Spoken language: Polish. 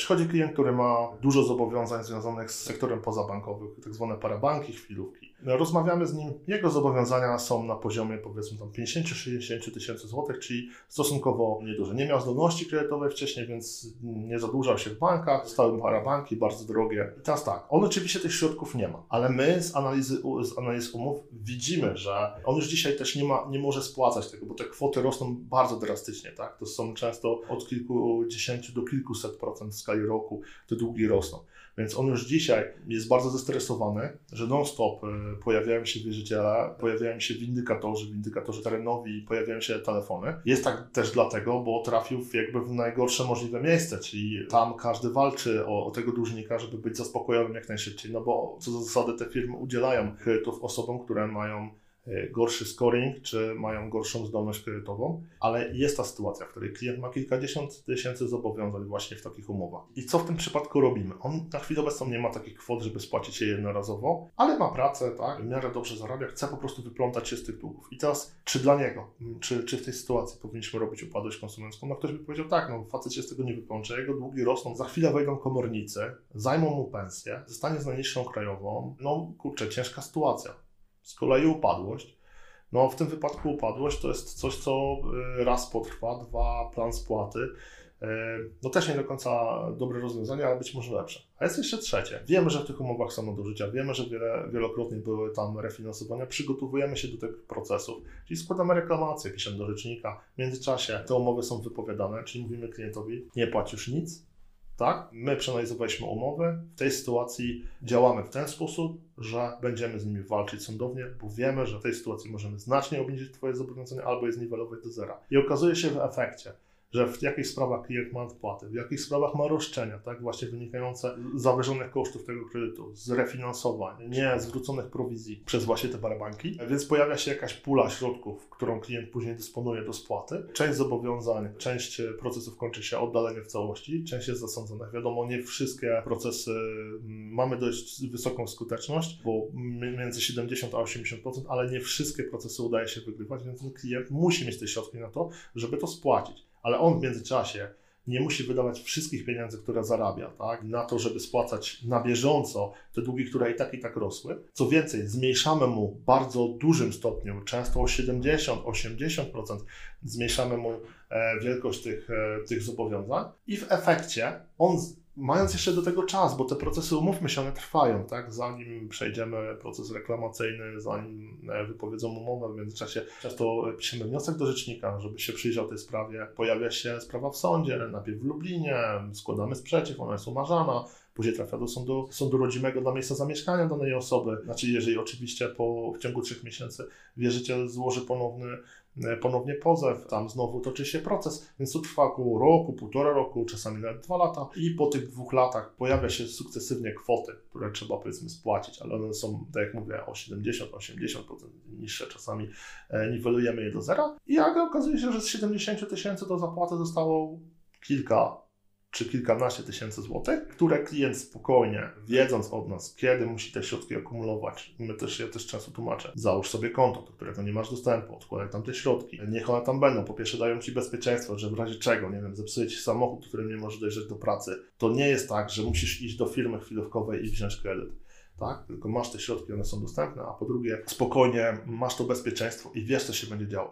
Przychodzi klient, który ma dużo zobowiązań związanych z sektorem pozabankowym, tak zwane parabanki, chwilówki. Rozmawiamy z nim, jego zobowiązania są na poziomie powiedzmy tam 50-60 tysięcy złotych, czyli stosunkowo nieduże. Nie miał zdolności kredytowej wcześniej, więc nie zadłużał się w bankach, stały parabanki, bardzo drogie. I teraz tak, on oczywiście tych środków nie ma, ale my z analizy, z analiz umów widzimy, że on już dzisiaj też nie, ma, nie może spłacać tego, bo te kwoty rosną bardzo drastycznie, tak? To są często od kilkudziesięciu do kilkuset procent w skali roku te długi rosną. Więc on już dzisiaj jest bardzo zestresowany, że non-stop y, pojawiają się wierzyciele, pojawiają się windykatorzy, windykatorzy terenowi, pojawiają się telefony. Jest tak też dlatego, bo trafił jakby w najgorsze możliwe miejsce, czyli tam każdy walczy o, o tego dłużnika, żeby być zaspokojonym jak najszybciej, no bo co do zasady te firmy udzielają kredytów osobom, które mają gorszy scoring, czy mają gorszą zdolność kredytową, ale jest ta sytuacja, w której klient ma kilkadziesiąt tysięcy zobowiązań właśnie w takich umowach. I co w tym przypadku robimy? On na chwilę obecną nie ma takich kwot, żeby spłacić je jednorazowo, ale ma pracę, tak, w miarę dobrze zarabia, chce po prostu wyplątać się z tych długów. I teraz, czy dla niego, czy, czy w tej sytuacji powinniśmy robić upadłość konsumencką? No ktoś by powiedział, tak, no facet się z tego nie wyplącze, jego długi rosną, za chwilę wejdą komornicy, zajmą mu pensję, zostanie z najniższą krajową, no kurczę, ciężka sytuacja. Z kolei upadłość. No w tym wypadku upadłość to jest coś, co y, raz potrwa, dwa plan spłaty. Y, no też nie do końca dobre rozwiązanie, ale być może lepsze. A jest jeszcze trzecie. Wiemy, że w tych umowach są nadużycia, wiemy, że wiele, wielokrotnie były tam refinansowania, przygotowujemy się do tych procesów, czyli składamy reklamację, piszemy do rzecznika. W międzyczasie te umowy są wypowiadane, czyli mówimy klientowi, nie już nic, tak? My przeanalizowaliśmy umowy. W tej sytuacji działamy w ten sposób, że będziemy z nimi walczyć sądownie, bo wiemy, że w tej sytuacji możemy znacznie obniżyć Twoje zobowiązania albo je zniwelować do zera. I okazuje się w efekcie, że w jakich sprawach klient ma odpłaty, w jakich sprawach ma roszczenia, tak, właśnie wynikające z zawyżonych kosztów tego kredytu, z refinansowań, nie zwróconych prowizji przez właśnie te parabanki, więc pojawia się jakaś pula środków, którą klient później dysponuje do spłaty. Część zobowiązań, część procesów kończy się oddaleniem w całości, część jest zasądzona. Wiadomo, nie wszystkie procesy mm, mamy dość wysoką skuteczność, bo między 70 a 80%, ale nie wszystkie procesy udaje się wygrywać, więc klient musi mieć te środki na to, żeby to spłacić ale on w międzyczasie nie musi wydawać wszystkich pieniędzy, które zarabia, tak, na to, żeby spłacać na bieżąco te długi, które i tak i tak rosły. Co więcej, zmniejszamy mu bardzo dużym stopniu, często o 70-80%, zmniejszamy mu e, wielkość tych, e, tych zobowiązań i w efekcie on mając jeszcze do tego czas, bo te procesy, umówmy się, one trwają, tak? Zanim przejdziemy proces reklamacyjny, zanim e, wypowiedzą umowę, w międzyczasie często piszemy wniosek do rzecznika, żeby się przyjrzał tej sprawie. Pojawia się sprawa w sądzie, najpierw w Lublinie, składamy sprzeciw, ona jest umarzana, później trafia do sądu, sądu rodzimego dla miejsca zamieszkania danej osoby. Znaczy, jeżeli oczywiście po, w ciągu trzech miesięcy wierzyciel złoży ponowny ponownie pozew, tam znowu toczy się proces, więc to trwa około roku, półtora roku, czasami nawet dwa lata. I po tych dwóch latach pojawia się sukcesywnie kwoty, które trzeba powiedzmy spłacić, ale one są, tak jak mówię, o 70-80% niższe, czasami e, niwelujemy je do zera. I jak okazuje się, że z 70 tysięcy do zapłaty zostało kilka czy kilkanaście tysięcy złotych, które klient spokojnie, wiedząc od nas, kiedy musi te środki akumulować, my też, ja też często tłumaczę, załóż sobie konto, do którego nie masz dostępu, odkładaj tam te środki, niech one tam będą, po pierwsze dają Ci bezpieczeństwo, że w razie czego, nie wiem, zepsuje Ci samochód, którym nie możesz dojrzeć do pracy, to nie jest tak, że musisz iść do firmy chwilówkowej i wziąć kredyt tak? Tylko masz te środki, one są dostępne, a po drugie spokojnie masz to bezpieczeństwo i wiesz, co się będzie działo.